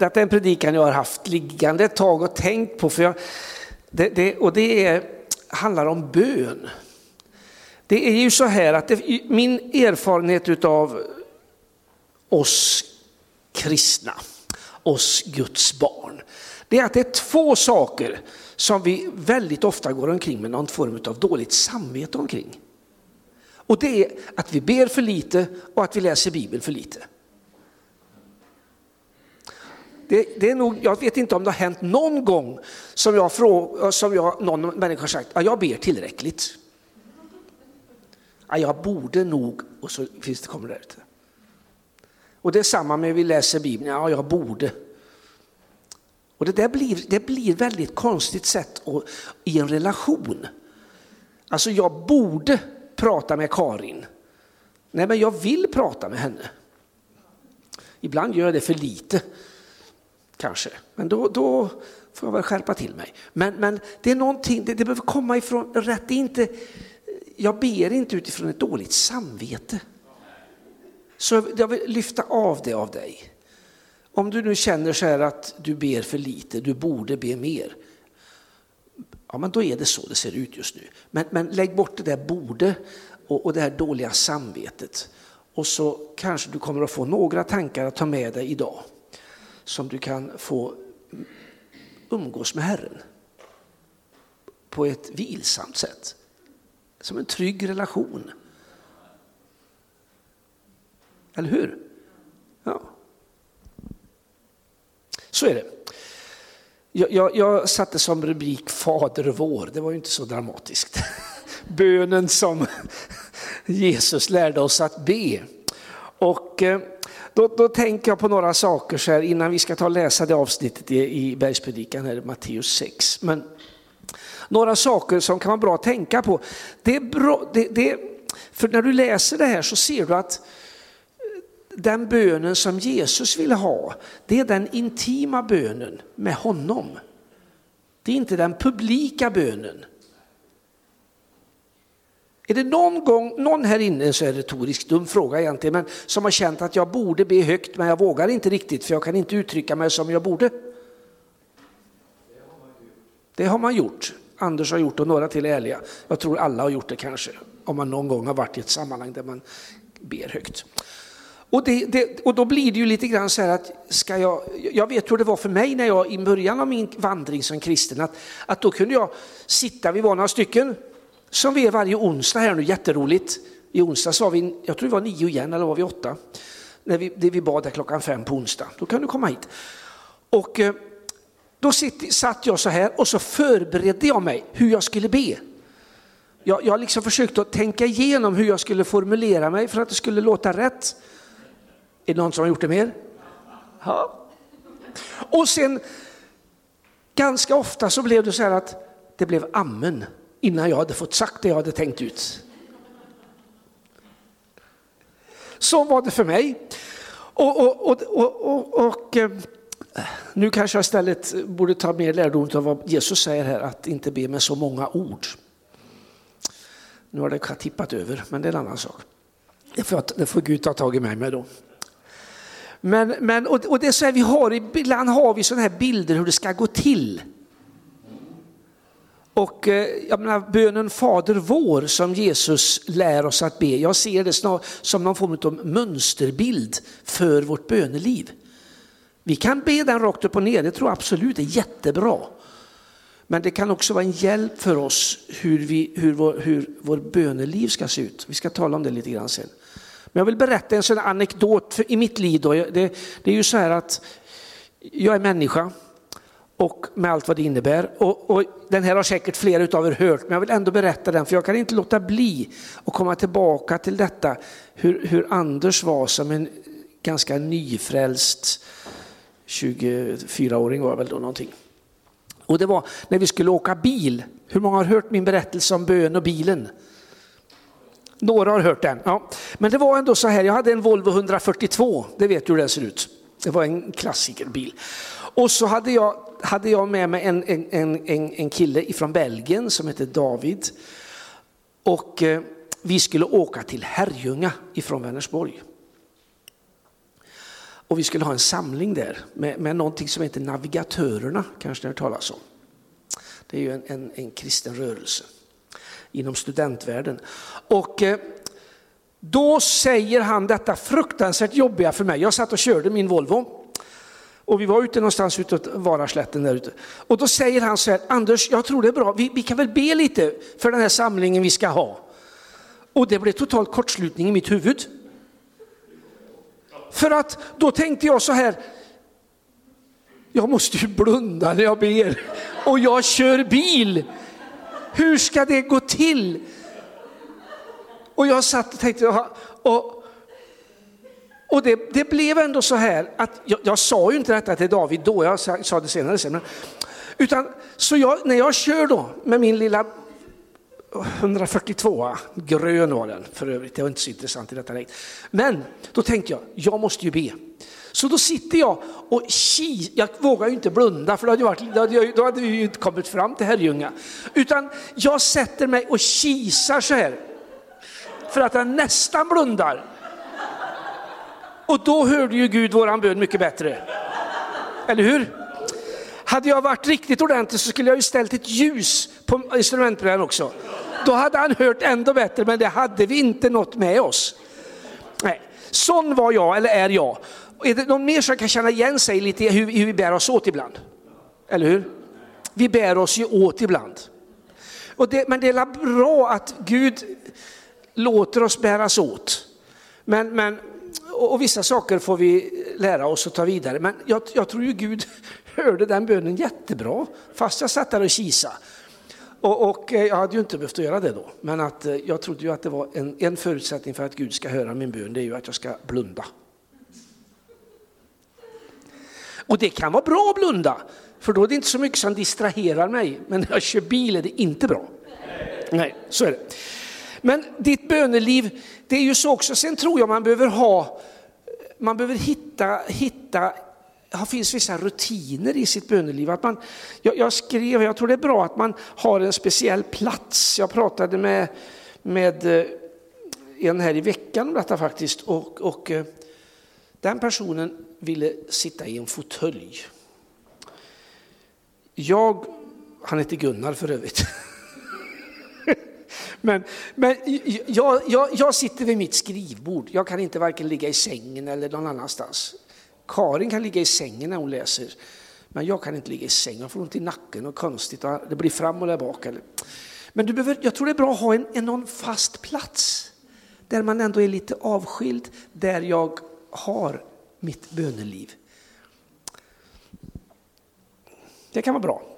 Detta är en predikan jag har haft liggande ett tag och tänkt på. För jag, det, det, och det är, handlar om bön. Det är ju så här att det, min erfarenhet av oss kristna, oss Guds barn, det är att det är två saker som vi väldigt ofta går omkring med någon form av dåligt samvete omkring. Och det är att vi ber för lite och att vi läser Bibeln för lite. Det, det, är nog, jag vet inte om det har hänt någon gång som, jag frå, som jag, någon människa har sagt att jag ber tillräckligt. Ja, jag borde nog, och så finns det kommer det ut. Och det är samma med vi läser Bibeln, ja jag borde. Och det där blir, det blir väldigt konstigt sätt att, i en relation. Alltså jag borde prata med Karin. Nej men jag vill prata med henne. Ibland gör jag det för lite kanske. Men då, då får jag väl skärpa till mig. Men, men det är någonting, det, det behöver komma ifrån rätt. Det är inte, jag ber inte utifrån ett dåligt samvete. Så jag vill lyfta av det av dig. Om du nu känner så här att du ber för lite, du borde be mer. Ja men då är det så det ser ut just nu. Men, men lägg bort det där borde och, och det här dåliga samvetet. Och så kanske du kommer att få några tankar att ta med dig idag som du kan få umgås med Herren på ett vilsamt sätt. Som en trygg relation. Eller hur? Ja. Så är det. Jag, jag, jag satte som rubrik Fader vår, det var ju inte så dramatiskt. Bönen som Jesus lärde oss att be. Och eh, då, då, tänker jag på några saker så här innan vi ska ta och läsa det avsnittet i, i bergspredikan, här, Matteus 6. Men några saker som kan vara bra att tänka på. Det är bra, det, det, för när du läser det här så ser du att den bönen som Jesus ville ha, det är den intima bönen med honom. Det är inte den publika bönen. Är det någon gång, någon här inne, så är det retorisk dum fråga egentligen, men som har känt att jag borde be högt men jag vågar inte riktigt för jag kan inte uttrycka mig som jag borde? Det har man gjort. Anders har gjort och några till är ärliga. Jag tror alla har gjort det kanske, om man någon gång har varit i ett sammanhang där man ber högt. Och, det, det, och då blir det ju lite grann så här att, ska jag, jag vet hur det var för mig när jag i början av min vandring som kristen, att, att då kunde jag sitta, vi var några stycken, som vi är varje onsdag här nu, jätteroligt. I onsdags var vi, jag tror det var nio igen, eller var vi åtta? När vi, det vi bad där klockan fem på onsdag. Då kan du komma hit. Och eh, då sitt, satt jag så här och så förberedde jag mig hur jag skulle be. Jag, jag liksom försökte att tänka igenom hur jag skulle formulera mig för att det skulle låta rätt. Är det någon som har gjort det mer? Ja. Och sen ganska ofta så blev det så här att det blev amen innan jag hade fått sagt det jag hade tänkt ut. Så var det för mig. Och, och, och, och eh, nu kanske jag istället borde ta mer lärdom av vad Jesus säger här, att inte be med så många ord. Nu har det tippat över, men det är en annan sak. Det får, det får Gud ta tag i mig med då. Men, men, och, det är så här, vi har, ibland har vi sådana här bilder hur det ska gå till. Och eh, jag menar, bönen Fader vår som Jesus lär oss att be, jag ser det snart som någon form av mönsterbild för vårt böneliv. Vi kan be den rakt upp och ner, det tror jag absolut är jättebra. Men det kan också vara en hjälp för oss hur, vi, hur, vår, hur vår böneliv ska se ut. Vi ska tala om det lite grann sen. Men jag vill berätta en sån anekdot i mitt liv. Då. Det, det är ju så här att jag är människa och med allt vad det innebär. Och, och, den här har säkert flera av er hört, men jag vill ändå berätta den, för jag kan inte låta bli att komma tillbaka till detta, hur, hur Anders var som en ganska nyfrälst 24-åring var väl då någonting. Och det var när vi skulle åka bil. Hur många har hört min berättelse om bön och bilen? Några har hört den. Ja. Men det var ändå så här, jag hade en Volvo 142, det vet du hur den ser ut. Det var en klassikerbil. Och så hade jag hade jag med mig en, en, en, en kille från Belgien som hette David. Och eh, vi skulle åka till Herrljunga ifrån Vänersborg. Och vi skulle ha en samling där med, med någonting som heter Navigatörerna, kanske ni har hört talas om. Det är ju en, en, en kristen rörelse inom studentvärlden. Och eh, då säger han detta fruktansvärt jobbiga för mig. Jag satt och körde min Volvo och vi var ute någonstans utåt Varaslätten där ute. Och då säger han så här, Anders jag tror det är bra, vi, vi kan väl be lite för den här samlingen vi ska ha. Och det blev totalt kortslutning i mitt huvud. För att då tänkte jag så här, jag måste ju blunda när jag ber och jag kör bil. Hur ska det gå till? Och jag satt och tänkte, och, och det, det blev ändå så här att jag, jag, sa ju inte detta till David då, jag sa, sa det senare senare, utan, så jag, när jag kör då med min lilla 142, grön var den för övrigt, det var inte så intressant i detta läget. Men då tänkte jag, jag måste ju be. Så då sitter jag och ki, jag vågar ju inte blunda för då hade, varit, då hade, då hade vi ju inte kommit fram till Herrljunga. Utan jag sätter mig och kisar så här. För att jag nästan blundar. Och då hörde ju Gud våran bön mycket bättre. Eller hur? Hade jag varit riktigt ordentlig så skulle jag ju ställt ett ljus på instrumentbrädan också. Då hade han hört ändå bättre, men det hade vi inte nått med oss. Nej. Sån var jag, eller är jag. Är det någon mer som kan känna igen sig lite i hur, hur vi bär oss åt ibland? Eller hur? Vi bär oss ju åt ibland. Och det, men det är bra att Gud låter oss bäras åt. Men, men, och vissa saker får vi lära oss och ta vidare. Men jag, jag tror ju Gud hörde den bönen jättebra, fast jag satt där och kisa. Och, och, eh, jag hade ju inte behövt göra det då, men att, eh, jag trodde ju att det var en, en förutsättning för att Gud ska höra min bön, det är ju att jag ska blunda. Och det kan vara bra att blunda, för då är det inte så mycket som distraherar mig. Men när jag kör bil är det inte bra. Nej, så är det. Men ditt böneliv, det är ju så också, sen tror jag man behöver ha, man behöver hitta, hitta det finns vissa rutiner i sitt böneliv. Att man, jag, jag, skrev, jag tror det är bra att man har en speciell plats. Jag pratade med, med eh, en här i veckan om detta faktiskt. Och, och eh, den personen ville sitta i en fåtölj. Jag, han heter Gunnar för övrigt. Men, men jag, jag, jag, sitter vid mitt skrivbord. Jag kan inte varken ligga i sängen eller någon annanstans. Karin kan ligga i sängen när hon läser. Men jag kan inte ligga i sängen, jag får ont i nacken och konstigt. Och det blir fram och där bak. Men du behöver, jag tror det är bra att ha en, en någon fast plats. Där man ändå är lite avskild, där jag har mitt böneliv. Det kan vara bra.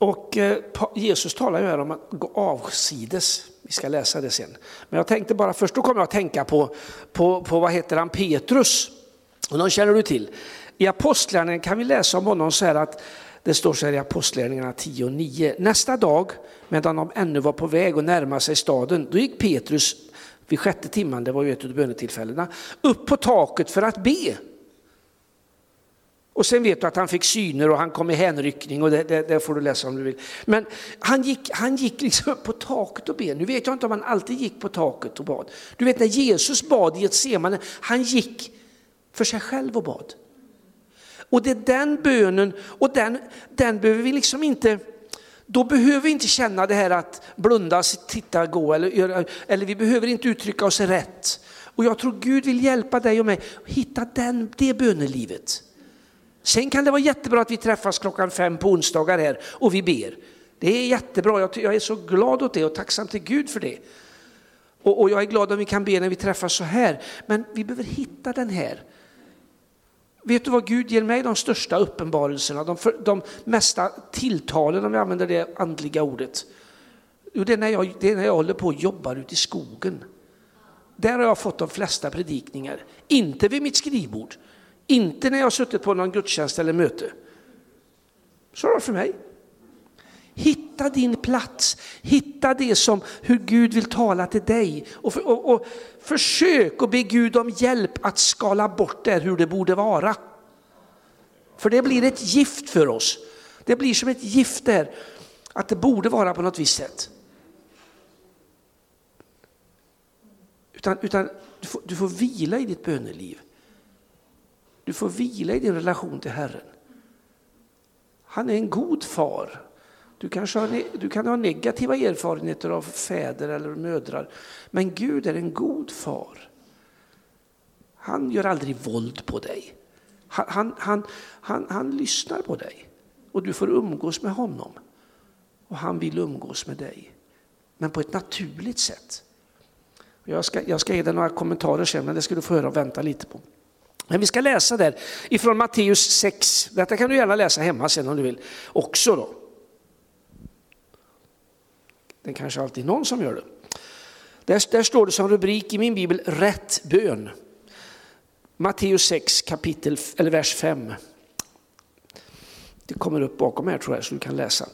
Och eh, Jesus talar ju här om att gå avsides. Vi ska läsa det sen. Men jag tänkte bara först, då kommer jag att tänka på, på, på vad heter han, Petrus. Och känner du till. I Apostlagärningarna kan vi läsa om honom så här att det står så här i Apostlagärningarna 10 och 9. Nästa dag, medan de ännu var på väg att närma sig staden, då gick Petrus vid sjätte timman, det var ju ett av bönetillfällena, upp på taket för att be. Och sen vet du att han fick syner och han kom i hänryckning och det, det, det, får du läsa om du vill. Men han gick, han gick liksom på taket och bad. Nu vet jag inte om han alltid gick på taket och bad. Du vet när Jesus bad i ett semane, han gick för sig själv och bad. Och det är den bönen, och den, den behöver vi liksom inte, då behöver vi inte känna det här att blunda, titta, gå eller, eller vi behöver inte uttrycka oss rätt. Och jag tror Gud vill hjälpa dig och mig att hitta den, det bönelivet. Sen kan det vara jättebra att vi träffas klockan fem på onsdagar här och vi ber. Det är jättebra, jag är så glad åt det och tacksam till Gud för det. Och, jag är glad om vi kan be när vi träffas så här. Men vi behöver hitta den här. Vet du vad Gud ger mig de största uppenbarelserna, de, för, de mesta tilltalen om vi använder det andliga ordet? Jo, det är, när jag, det är när jag håller på och jobbar ute i skogen. Där har jag fått de flesta predikningar. Inte vid mitt skrivbord, inte när jag har suttit på någon gudstjänst eller möte. Så var det för mig. Hitta din plats, hitta det som hur Gud vill tala till dig. Och, för, och, och försök att be Gud om hjälp att skala bort det hur det borde vara. För det blir ett gift för oss. Det blir som ett gift där, att det borde vara på något visst sätt. Utan, utan du, får, du får vila i ditt böneliv. Du får vila i din relation till Herren. Han är en god far. Du, kanske har, du kan ha negativa erfarenheter av fäder eller mödrar, men Gud är en god far. Han gör aldrig våld på dig. Han, han, han, han, han lyssnar på dig och du får umgås med honom. Och han vill umgås med dig, men på ett naturligt sätt. Jag ska, jag ska ge dig några kommentarer sen, men det ska du få höra och vänta lite på. Men vi ska läsa där ifrån Matteus 6. Detta kan du gärna läsa hemma sen om du vill också. då. Det är kanske alltid någon som gör det. Där, där står det som rubrik i min bibel, rätt bön. Matteus 6 kapitel, eller vers 5. Det kommer upp bakom här tror jag så du kan läsa.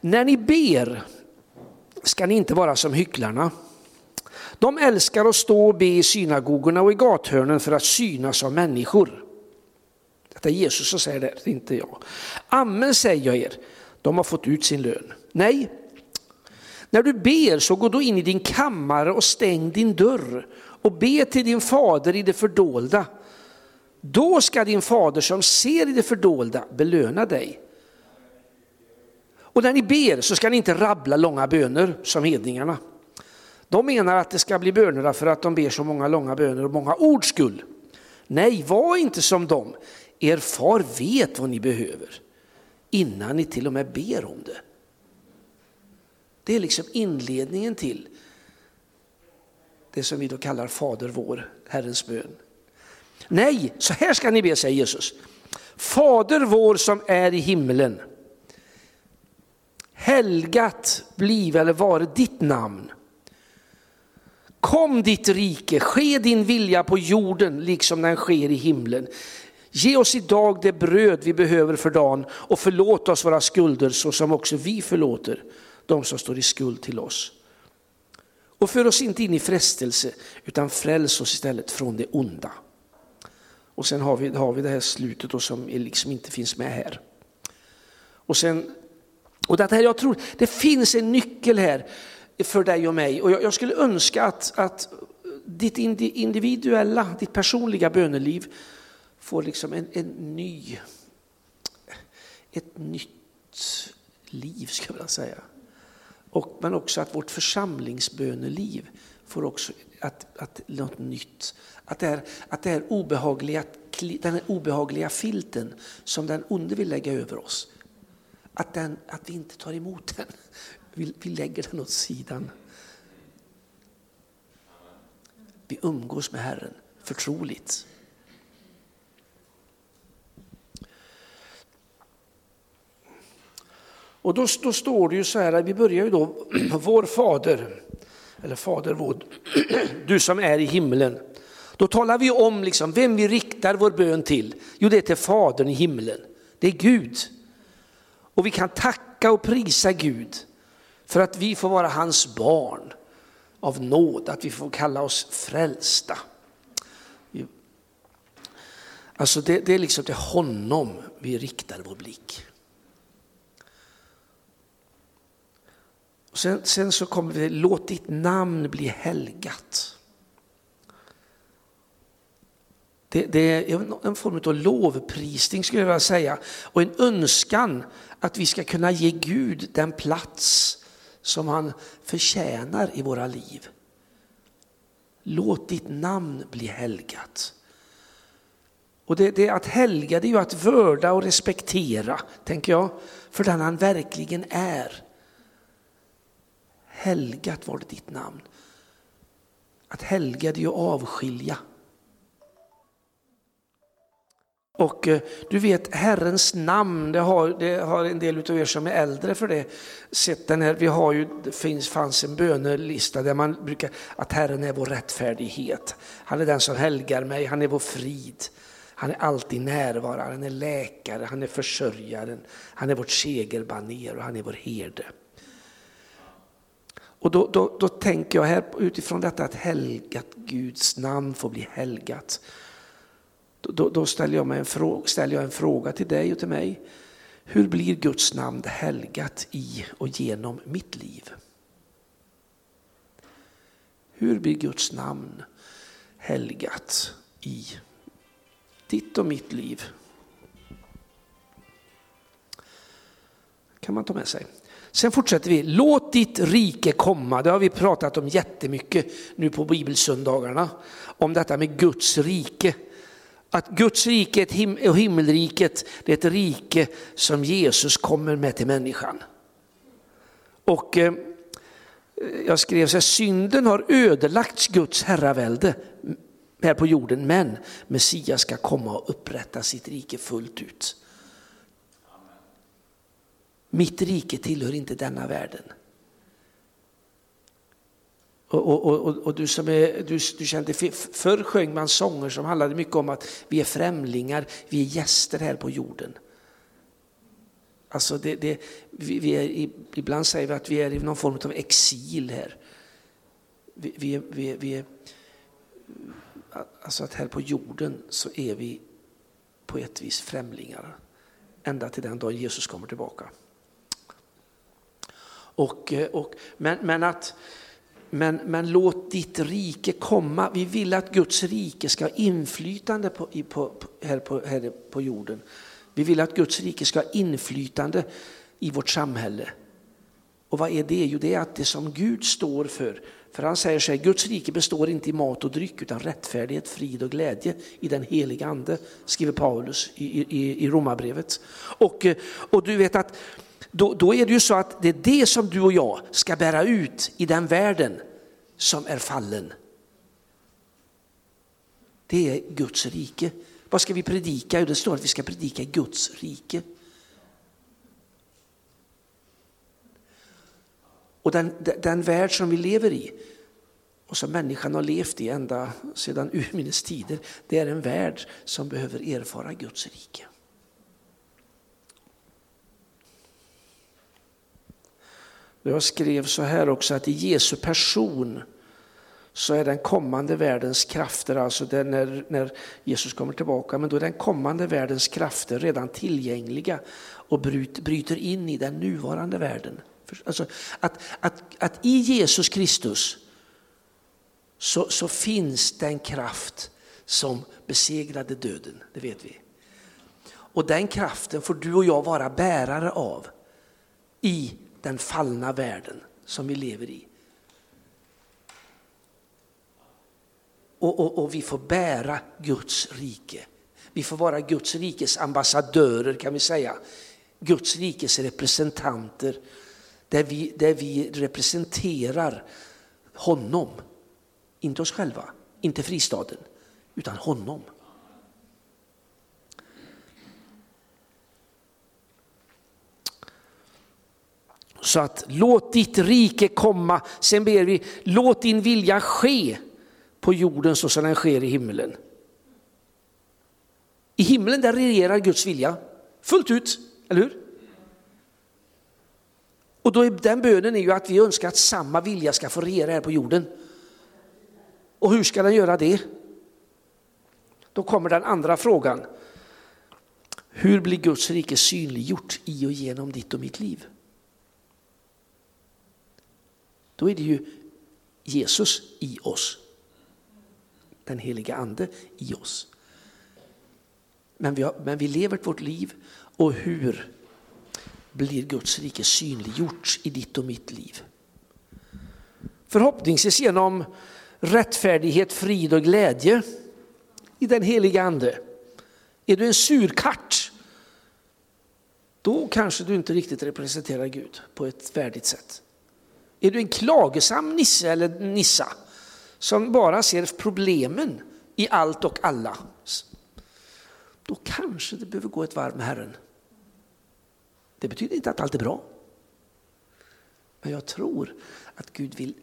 När ni ber ska ni inte vara som hycklarna. De älskar att stå och be i synagogorna och i gathörnen för att synas av människor. Detta är Jesus som säger det, inte jag. Amen säger jag er, de har fått ut sin lön. Nej, när du ber så gå då in i din kammare och stäng din dörr och be till din fader i det fördolda. Då ska din fader som ser i det fördolda belöna dig. Och när ni ber så ska ni inte rabbla långa böner som hedningarna. De menar att det ska bli bönerna för att de ber så många långa böner och många ord skull. Nej, var inte som dem. Er far vet vad ni behöver innan ni till och med ber om det. Det är liksom inledningen till det som vi då kallar Fader vår, Herrens bön. Nej, så här ska ni be, säger Jesus. Fader vår som är i himmelen. Helgat bliv eller vare ditt namn. Kom ditt rike, ske din vilja på jorden liksom den sker i himlen. Ge oss idag det bröd vi behöver för dagen och förlåt oss våra skulder så som också vi förlåter de som står i skuld till oss. Och för oss inte in i frestelse utan fräls oss istället från det onda. Och sen har vi, har vi det här slutet då som liksom inte finns med här. Och sen, och det här, jag tror det finns en nyckel här för dig och mig och jag, jag skulle önska att, att ditt individuella, ditt personliga böneliv får liksom en, en ny, ett nytt liv ska jag vilja säga. Och, men också att vårt församlingsböneliv får också att, att, något nytt. Att det, är, att det är obehagliga, den obehagliga filten som den onde vill lägga över oss, att, den, att vi inte tar emot den. Vi, vi lägger den åt sidan. Vi umgås med Herren förtroligt. Och då, då står det ju så här, vi börjar ju då, vår fader, eller fader vår, du som är i himlen. Då talar vi om liksom vem vi riktar vår bön till. Jo, det är till Fadern i himlen. Det är Gud. Och vi kan tacka och prisa Gud för att vi får vara hans barn av nåd, att vi får kalla oss frälsta. Alltså det, det är liksom till honom vi riktar vår blick. Sen, sen, så kommer vi, låt ditt namn bli helgat. Det, det, är en form av lovprisning skulle jag vilja säga och en önskan att vi ska kunna ge Gud den plats som han förtjänar i våra liv. Låt ditt namn bli helgat. Och det, det att helga det är ju att vörda och respektera, tänker jag, för den han verkligen är. Helgat var det ditt namn. Att helga det är att avskilja. Och eh, du vet Herrens namn, det har, det har en del av er som är äldre för det sett den här, vi har ju, det finns, fanns en bönelista där man brukar, att Herren är vår rättfärdighet. Han är den som helgar mig, han är vår frid. Han är alltid närvarande, han är läkare, han är försörjaren, han är vårt segerbaner och han är vår herde. Och då, då, då tänker jag här utifrån detta att helgat Guds namn får bli helgat. Då, då ställer, jag mig en fråga, ställer jag en fråga till dig och till mig. Hur blir Guds namn helgat i och genom mitt liv? Hur blir Guds namn helgat i Ditt och mitt liv. kan man ta med sig. Sen fortsätter vi. Låt ditt rike komma. Det har vi pratat om jättemycket nu på bibelsöndagarna. Om detta med Guds rike. Att Guds rike och himmelriket det är ett rike som Jesus kommer med till människan. Och eh, jag skrev så här, synden har ödelagts Guds herravälde här på jorden, men Messias ska komma och upprätta sitt rike fullt ut. Mitt rike tillhör inte denna världen. Och, och, och, och, du som är, du, du kände, förr sjöng man sånger som handlade mycket om att vi är främlingar, vi är gäster här på jorden. Alltså det, det, vi, vi är, ibland säger vi att vi är i någon form av exil här. Vi, vi, vi, vi är, alltså att här på jorden så är vi på ett vis främlingar. Ända till den dag Jesus kommer tillbaka. Och, och, men, men, att, men, men låt ditt rike komma. Vi vill att Guds rike ska ha inflytande på, på, här, på, här på jorden. Vi vill att Guds rike ska ha inflytande i vårt samhälle. Och vad är det? Jo, det är att det som Gud står för. För han säger så här, Guds rike består inte i mat och dryck utan rättfärdighet, frid och glädje i den heliga ande, skriver Paulus i, i, i Romarbrevet. Och, eh, och du vet att då, då är det ju så att det är det som du och jag ska bära ut i den världen som är fallen. Det är Guds rike. Vad ska vi predika? Jo, det står att vi ska predika Guds rike. Och den, den värld som vi lever i och som människan har levt i ända sedan urminnes tider, det är en värld som behöver erfara Guds rike. Jag skrev så här också att i Jesu person så är den kommande världens krafter, alltså det när, när Jesus kommer tillbaka, men då är den kommande världens krafter redan tillgängliga och bryter in i den nuvarande världen. Alltså att, att, att i Jesus Kristus så, så finns den kraft som besegrade döden, det vet vi. Och den kraften får du och jag vara bärare av i den fallna världen som vi lever i. Och, och, och, vi får bära Guds rike. Vi får vara Guds rikes ambassadörer kan vi säga. Guds rikes representanter. Där vi, där vi representerar honom. Inte oss själva, inte fristaden, utan honom. Så att låt ditt rike komma. Sen ber vi, låt din vilja ske på jorden så som den sker i himlen. I himlen där regerar Guds vilja fullt ut, eller hur? Och då är den bönen är ju att vi önskar att samma vilja ska få regera här på jorden. Och hur ska den göra det? Då kommer den andra frågan. Hur blir Guds rike synliggjort i och genom ditt och mitt liv? Då är det ju Jesus i oss. Den heliga ande i oss. Men vi, har, men vi lever vårt liv och hur blir Guds rike synliggjort i ditt och mitt liv? Förhoppningsvis genom rättfärdighet, frid och glädje i den heliga ande. Är du en surkart, då kanske du inte riktigt representerar Gud på ett värdigt sätt. Är du en klagesam nisse eller nissa som bara ser problemen i allt och alla, då kanske det behöver gå ett varv med Herren. Det betyder inte att allt är bra. Men jag tror att Gud vill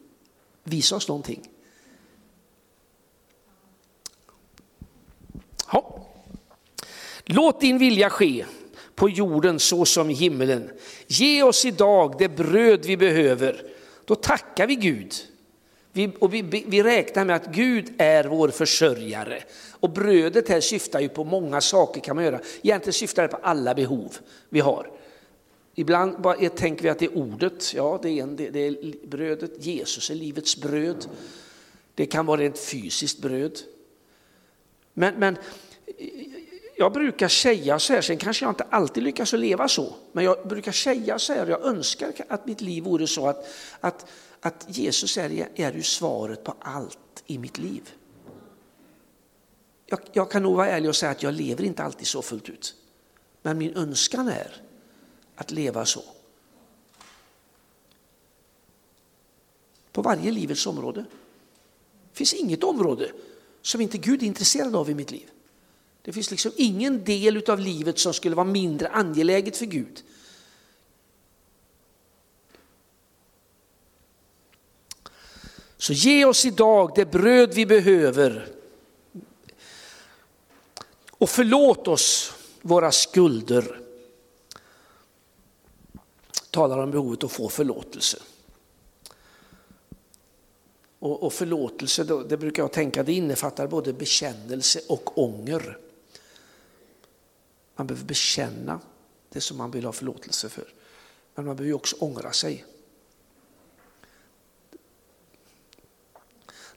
visa oss någonting. Ja. Låt din vilja ske på jorden så som i himmelen. Ge oss idag det bröd vi behöver då tackar vi Gud. Vi, och vi, vi räknar med att Gud är vår försörjare. Och brödet här syftar ju på många saker kan man göra. Egentligen syftar det på alla behov vi har. Ibland bara tänker vi att det är ordet, ja det är, en, det, det är brödet, Jesus är livets bröd. Det kan vara ett fysiskt bröd. Men, men jag brukar säga så här, sen kanske jag inte alltid lyckas att leva så, men jag brukar säga så här, jag önskar att mitt liv vore så att, att, att Jesus är, är ju svaret på allt i mitt liv. Jag, jag kan nog vara ärlig och säga att jag lever inte alltid så fullt ut. Men min önskan är att leva så. På varje livets område. Det finns inget område som inte Gud är intresserad av i mitt liv. Det finns liksom ingen del av livet som skulle vara mindre angeläget för Gud. Så ge oss idag det bröd vi behöver. Och förlåt oss våra skulder. Talar om behovet att få förlåtelse. Och, och förlåtelse, det brukar jag tänka, det innefattar både bekännelse och ånger. Man behöver bekänna det som man vill ha förlåtelse för. Men man behöver också ångra sig.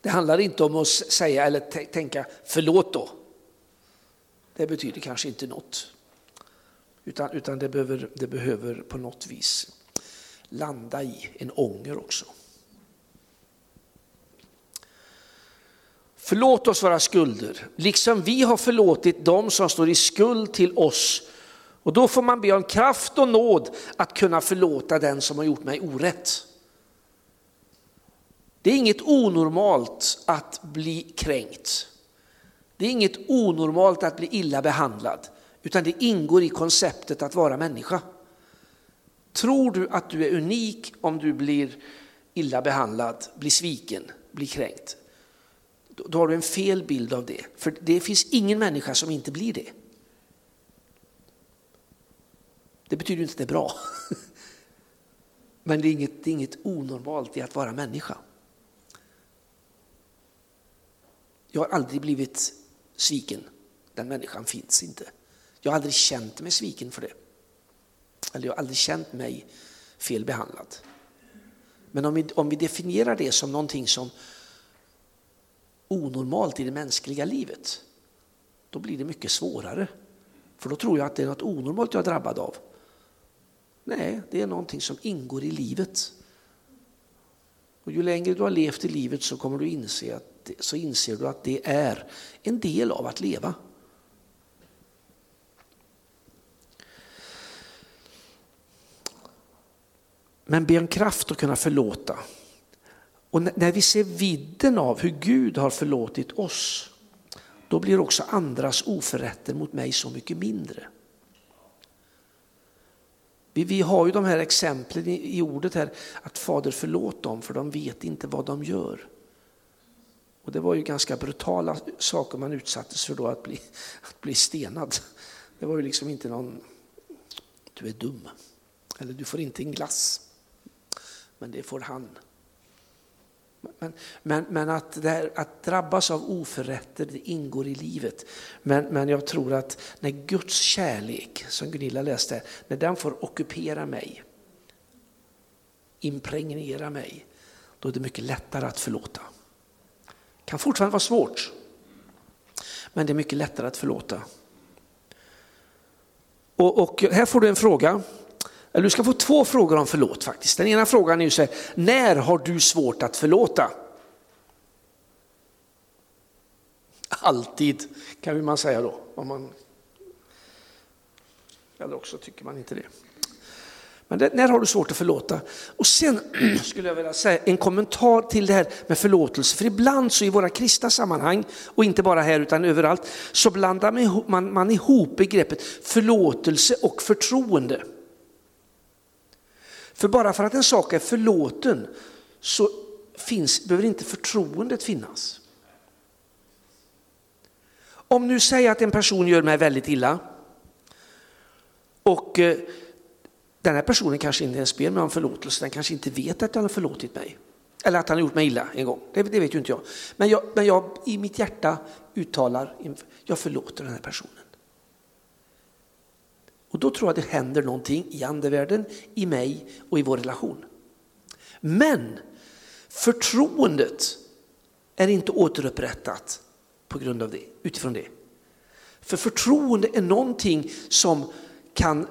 Det handlar inte om att säga eller tänka förlåt då. Det betyder kanske inte något. Utan, utan det, behöver, det behöver på något vis landa i en ånger också. Förlåt oss våra skulder, liksom vi har förlåtit dem som står i skuld till oss. Och då får man be om kraft och nåd att kunna förlåta den som har gjort mig orätt. Det är inget onormalt att bli kränkt. Det är inget onormalt att bli illa behandlad, utan det ingår i konceptet att vara människa. Tror du att du är unik om du blir illa behandlad, blir sviken, blir kränkt? Då har du en fel bild av det. För det finns ingen människa som inte blir det. Det betyder inte att det är bra. Men det är, inget, det är inget onormalt i att vara människa. Jag har aldrig blivit sviken. Den människan finns inte. Jag har aldrig känt mig sviken för det. Eller jag har aldrig känt mig felbehandlad. Men om vi, om vi definierar det som någonting som onormalt i det mänskliga livet, då blir det mycket svårare. För då tror jag att det är något onormalt jag är drabbad av. Nej, det är någonting som ingår i livet. Och ju längre du har levt i livet så kommer du inse att, så inser du att det är en del av att leva. Men be om kraft att kunna förlåta. Och när vi ser vidden av hur Gud har förlåtit oss, då blir också andras oförrätter mot mig så mycket mindre. Vi, vi har ju de här exemplen i, i ordet här, att Fader förlåt dem för de vet inte vad de gör. Och det var ju ganska brutala saker man utsattes för då, att bli, att bli stenad. Det var ju liksom inte någon, du är dum, eller du får inte en glass. Men det får han. Men, men, men att, här, att, drabbas av oförrätter, det ingår i livet. Men, men jag tror att när Guds kärlek, som Gunilla läste, när den får ockupera mig, impregnera mig, då är det mycket lättare att förlåta. Det kan fortfarande vara svårt, men det är mycket lättare att förlåta. Och, och här får du en fråga. Eller du ska få två frågor om förlåt faktiskt. Den ena frågan är ju så här, när har du svårt att förlåta? Alltid kan man säga då. Om man... Eller också tycker man inte det. Men det, när har du svårt att förlåta? Och sen skulle jag vilja säga en kommentar till det här med förlåtelse. För ibland så i våra kristna sammanhang, och inte bara här utan överallt, så blandar man, man ihop begreppet förlåtelse och förtroende. För bara för att en sak är förlåten så finns, behöver inte förtroendet finnas. Om nu säger att en person gör mig väldigt illa och eh, den här personen kanske inte ens ber mig om förlåtelse, den kanske inte vet att han har förlåtit mig. Eller att han har gjort mig illa en gång, det, det vet ju inte jag. Men, jag. men jag i mitt hjärta uttalar, jag förlåter den här personen. Och då tror jag det händer någonting i andevärlden, i mig och i vår relation. Men förtroendet är inte återupprättat på grund av det, utifrån det. För förtroende är någonting som kan,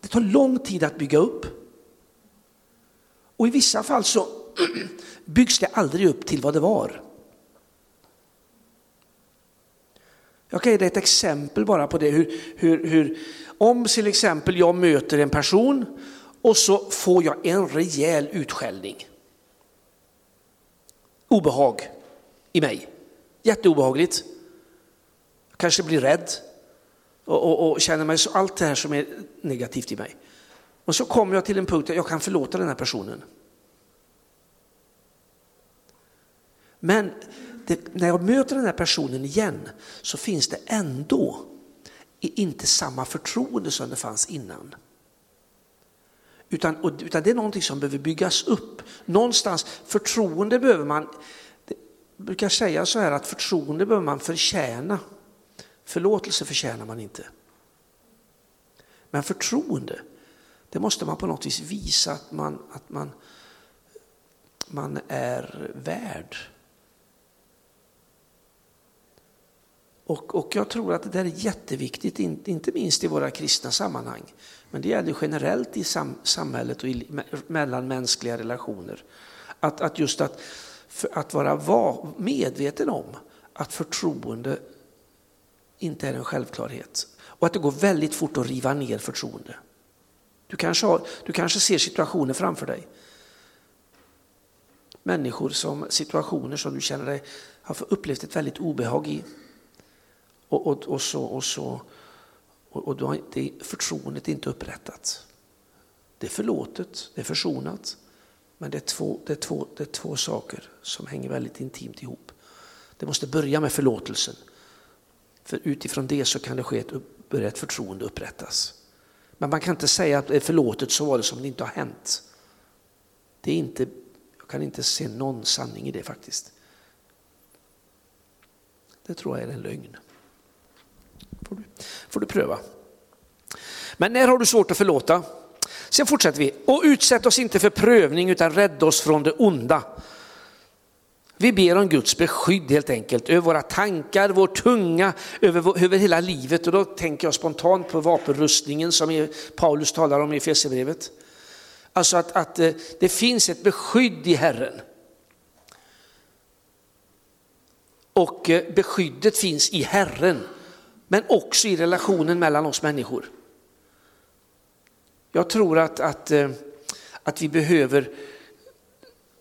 det tar lång tid att bygga upp. Och i vissa fall så byggs det aldrig upp till vad det var. Jag kan ge dig ett exempel bara på det. Hur, hur, hur, om till exempel jag möter en person och så får jag en rejäl utskällning. Obehag i mig. Jätteobehagligt. Kanske blir rädd och, och, och, känner mig så allt det här som är negativt i mig. Och så kommer jag till en punkt där jag kan förlåta den här personen. Men det, när jag möter den här personen igen så finns det ändå inte samma förtroende som det fanns innan. Utan, utan det är någonting som behöver byggas upp. Någonstans, förtroende behöver man, jag brukar säga så här att förtroende behöver man förtjäna. Förlåtelse förtjänar man inte. Men förtroende, det måste man på något vis visa att man, att man, man är värd. Och, och jag tror att det där är jätteviktigt, inte minst i våra kristna sammanhang. Men det gäller generellt i sam, samhället och i mellanmänskliga relationer. Att, att just att, att vara medveten om att förtroende inte är en självklarhet. Och att det går väldigt fort att riva ner förtroende. Du kanske, har, du kanske ser situationer framför dig. Människor som situationer som du känner dig har upplevt ett väldigt obehag i. Och, och, och så, och så och, och då har det, förtroendet inte upprättat. Det är förlåtet, det är försonat. Men det är, två, det, är två, det är två saker som hänger väldigt intimt ihop. Det måste börja med förlåtelsen. För utifrån det så kan det ske ett, börja ett förtroende upprättas. Men man kan inte säga att det är förlåtet så var det som det inte har hänt. Det är inte, jag kan inte se någon sanning i det faktiskt. Det tror jag är en lögn får du, får du pröva. Men när har du svårt att förlåta? Sen fortsätter vi. Och utsätt oss inte för prövning utan rädda oss från det onda. Vi ber om Guds beskydd helt enkelt över våra tankar, vår tunga, över, över hela livet. Och då tänker jag spontant på vapenrustningen som Paulus talar om i Efesierbrevet. Alltså att, att eh, det finns ett beskydd i Herren. Och eh, beskyddet finns i Herren men också i relationen mellan oss människor. Jag tror att, att, eh, att vi behöver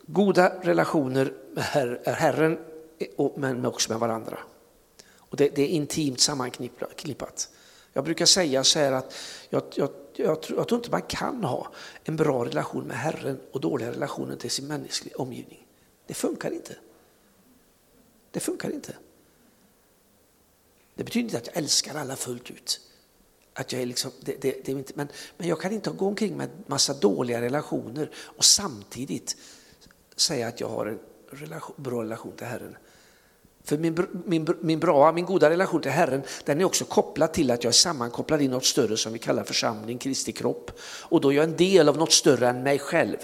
goda relationer med Herren men också med varandra. Och det, det är intimt sammanknippat. Jag brukar säga så här att jag, jag, jag, tror, jag tror inte man kan ha en bra relation med Herren och dåliga relationer till sin mänskliga omgivning. Det funkar inte. Det funkar inte. Det betyder inte att jag älskar alla fullt ut. Att jag är liksom, det, det, det är inte, men, men jag kan inte gå omkring med massa dåliga relationer och samtidigt säga att jag har en relation, bra relation till Herren. För min, min, min, bra, min goda relation till Herren den är också kopplad till att jag är sammankopplad i något större som vi kallar församling, Kristi kropp. Och då är jag en del av något större än mig själv.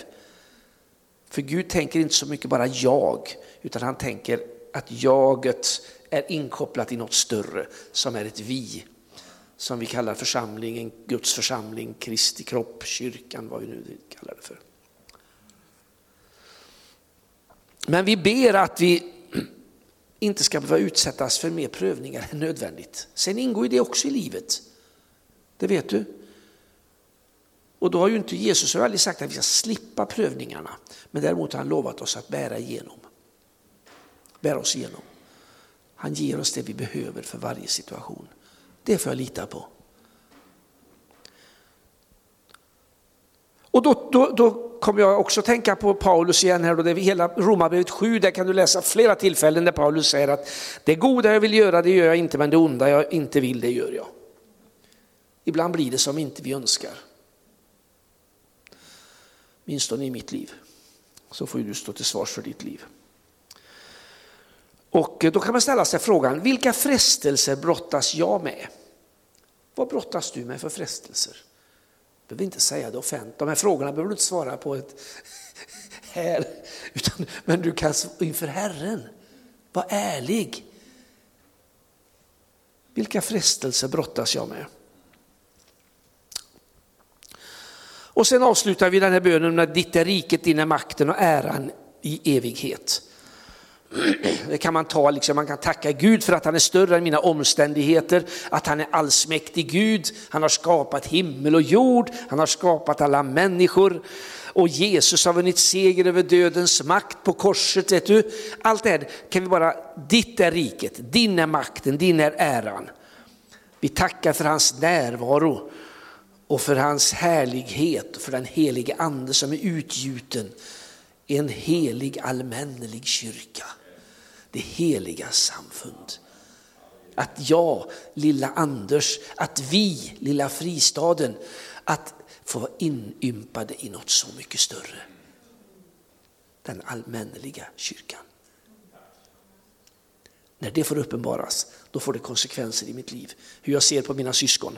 För Gud tänker inte så mycket bara jag, utan han tänker att jaget är inkopplat i något större som är ett vi. Som vi kallar församlingen, Guds församling, Kristi kropp, kyrkan, vad vi nu kallar det för. Men vi ber att vi inte ska behöva utsättas för mer prövningar än nödvändigt. Sen ingår ju det också i livet. Det vet du. Och då har ju inte Jesus aldrig sagt att vi ska slippa prövningarna. Men däremot har han lovat oss att bära igenom. Bära oss igenom. Han ger oss det vi behöver för varje situation. Det får jag lita på. Och då, då, då kommer jag också tänka på Paulus igen här, då det är hela Romarbrevet 7, där kan du läsa flera tillfällen där Paulus säger att det goda jag vill göra det gör jag inte, men det onda jag inte vill det gör jag. Ibland blir det som inte vi önskar. Åtminstone i mitt liv. Så får du stå till svars för ditt liv. Och eh, då kan man ställa sig frågan, vilka frestelser brottas jag med? Vad brottas du med för frestelser? Du behöver inte säga det offentligt, de här frågorna behöver du inte svara på ett här, utan, men du kan inför Herren, var ärlig. Vilka frestelser brottas jag med? Och sen avslutar vi den här bönen med ditt är riket, din är makten och äran i evighet. Det kan man ta, liksom, man kan tacka Gud för att han är större än mina omständigheter, att han är allsmäktig Gud, han har skapat himmel och jord, han har skapat alla människor och Jesus har vunnit seger över dödens makt på korset. Vet du? Allt det här kan vi bara, ditt är riket, din är makten, din är äran. Vi tackar för hans närvaro och för hans härlighet och för den helige ande som är utgjuten i en helig allmännelig kyrka. Det heliga samfund. Att jag, lilla Anders, att vi, lilla fristaden, att få vara inympade i något så mycket större. Den allmänneliga kyrkan. När det får uppenbaras, då får det konsekvenser i mitt liv. Hur jag ser på mina syskon.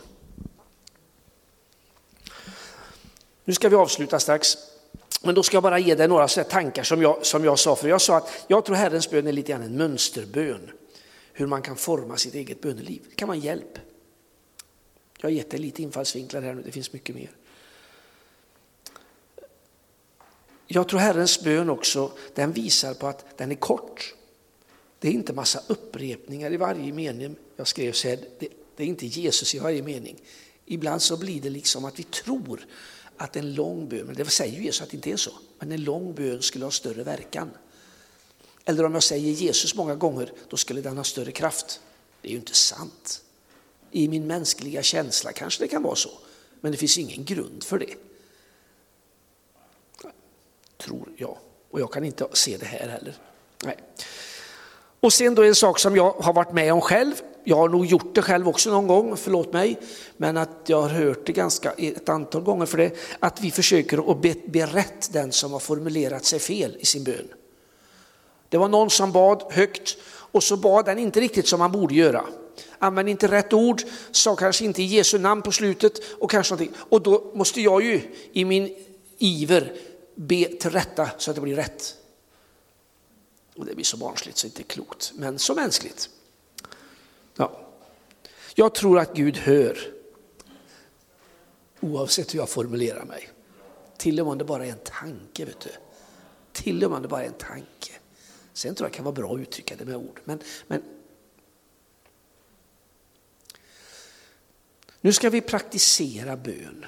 Nu ska vi avsluta strax. Men då ska jag bara ge dig några tankar som jag, som jag sa. För jag sa att jag tror Herrens bön är lite grann en mönsterbön. Hur man kan forma sitt eget böneliv. Det kan vara hjälp. Jag har gett dig lite infallsvinklar här nu, det finns mycket mer. Jag tror Herrens bön också, den visar på att den är kort. Det är inte massa upprepningar i varje mening. Jag skrev så här, det, det är inte Jesus i varje mening. Ibland så blir det liksom att vi tror att en lång bön, men det säger Jesus att det inte är så, men en lång bön skulle ha större verkan. Eller om jag säger Jesus många gånger, då skulle den ha större kraft. Det är ju inte sant. I min mänskliga känsla kanske det kan vara så, men det finns ingen grund för det. Tror jag. Och jag kan inte se det här heller. Nej. Och sen då en sak som jag har varit med om själv, jag har nog gjort det själv också någon gång, förlåt mig, men att jag har hört det ganska ett antal gånger för det, att vi försöker att be, be rätt den som har formulerat sig fel i sin bön. Det var någon som bad högt och så bad den inte riktigt som man borde göra. Använde inte rätt ord, sa kanske inte Jesu namn på slutet och kanske någonting. Och då måste jag ju i min iver be till rätta så att det blir rätt. Och det blir så barnsligt så det inte är klokt, men så mänskligt. Ja. Jag tror att Gud hör oavsett hur jag formulerar mig. Till och med om det bara är en tanke. Vet du. Till och med om det bara är en tanke. Sen tror jag det kan vara bra att uttrycka det med ord. Men, men nu ska vi praktisera bön.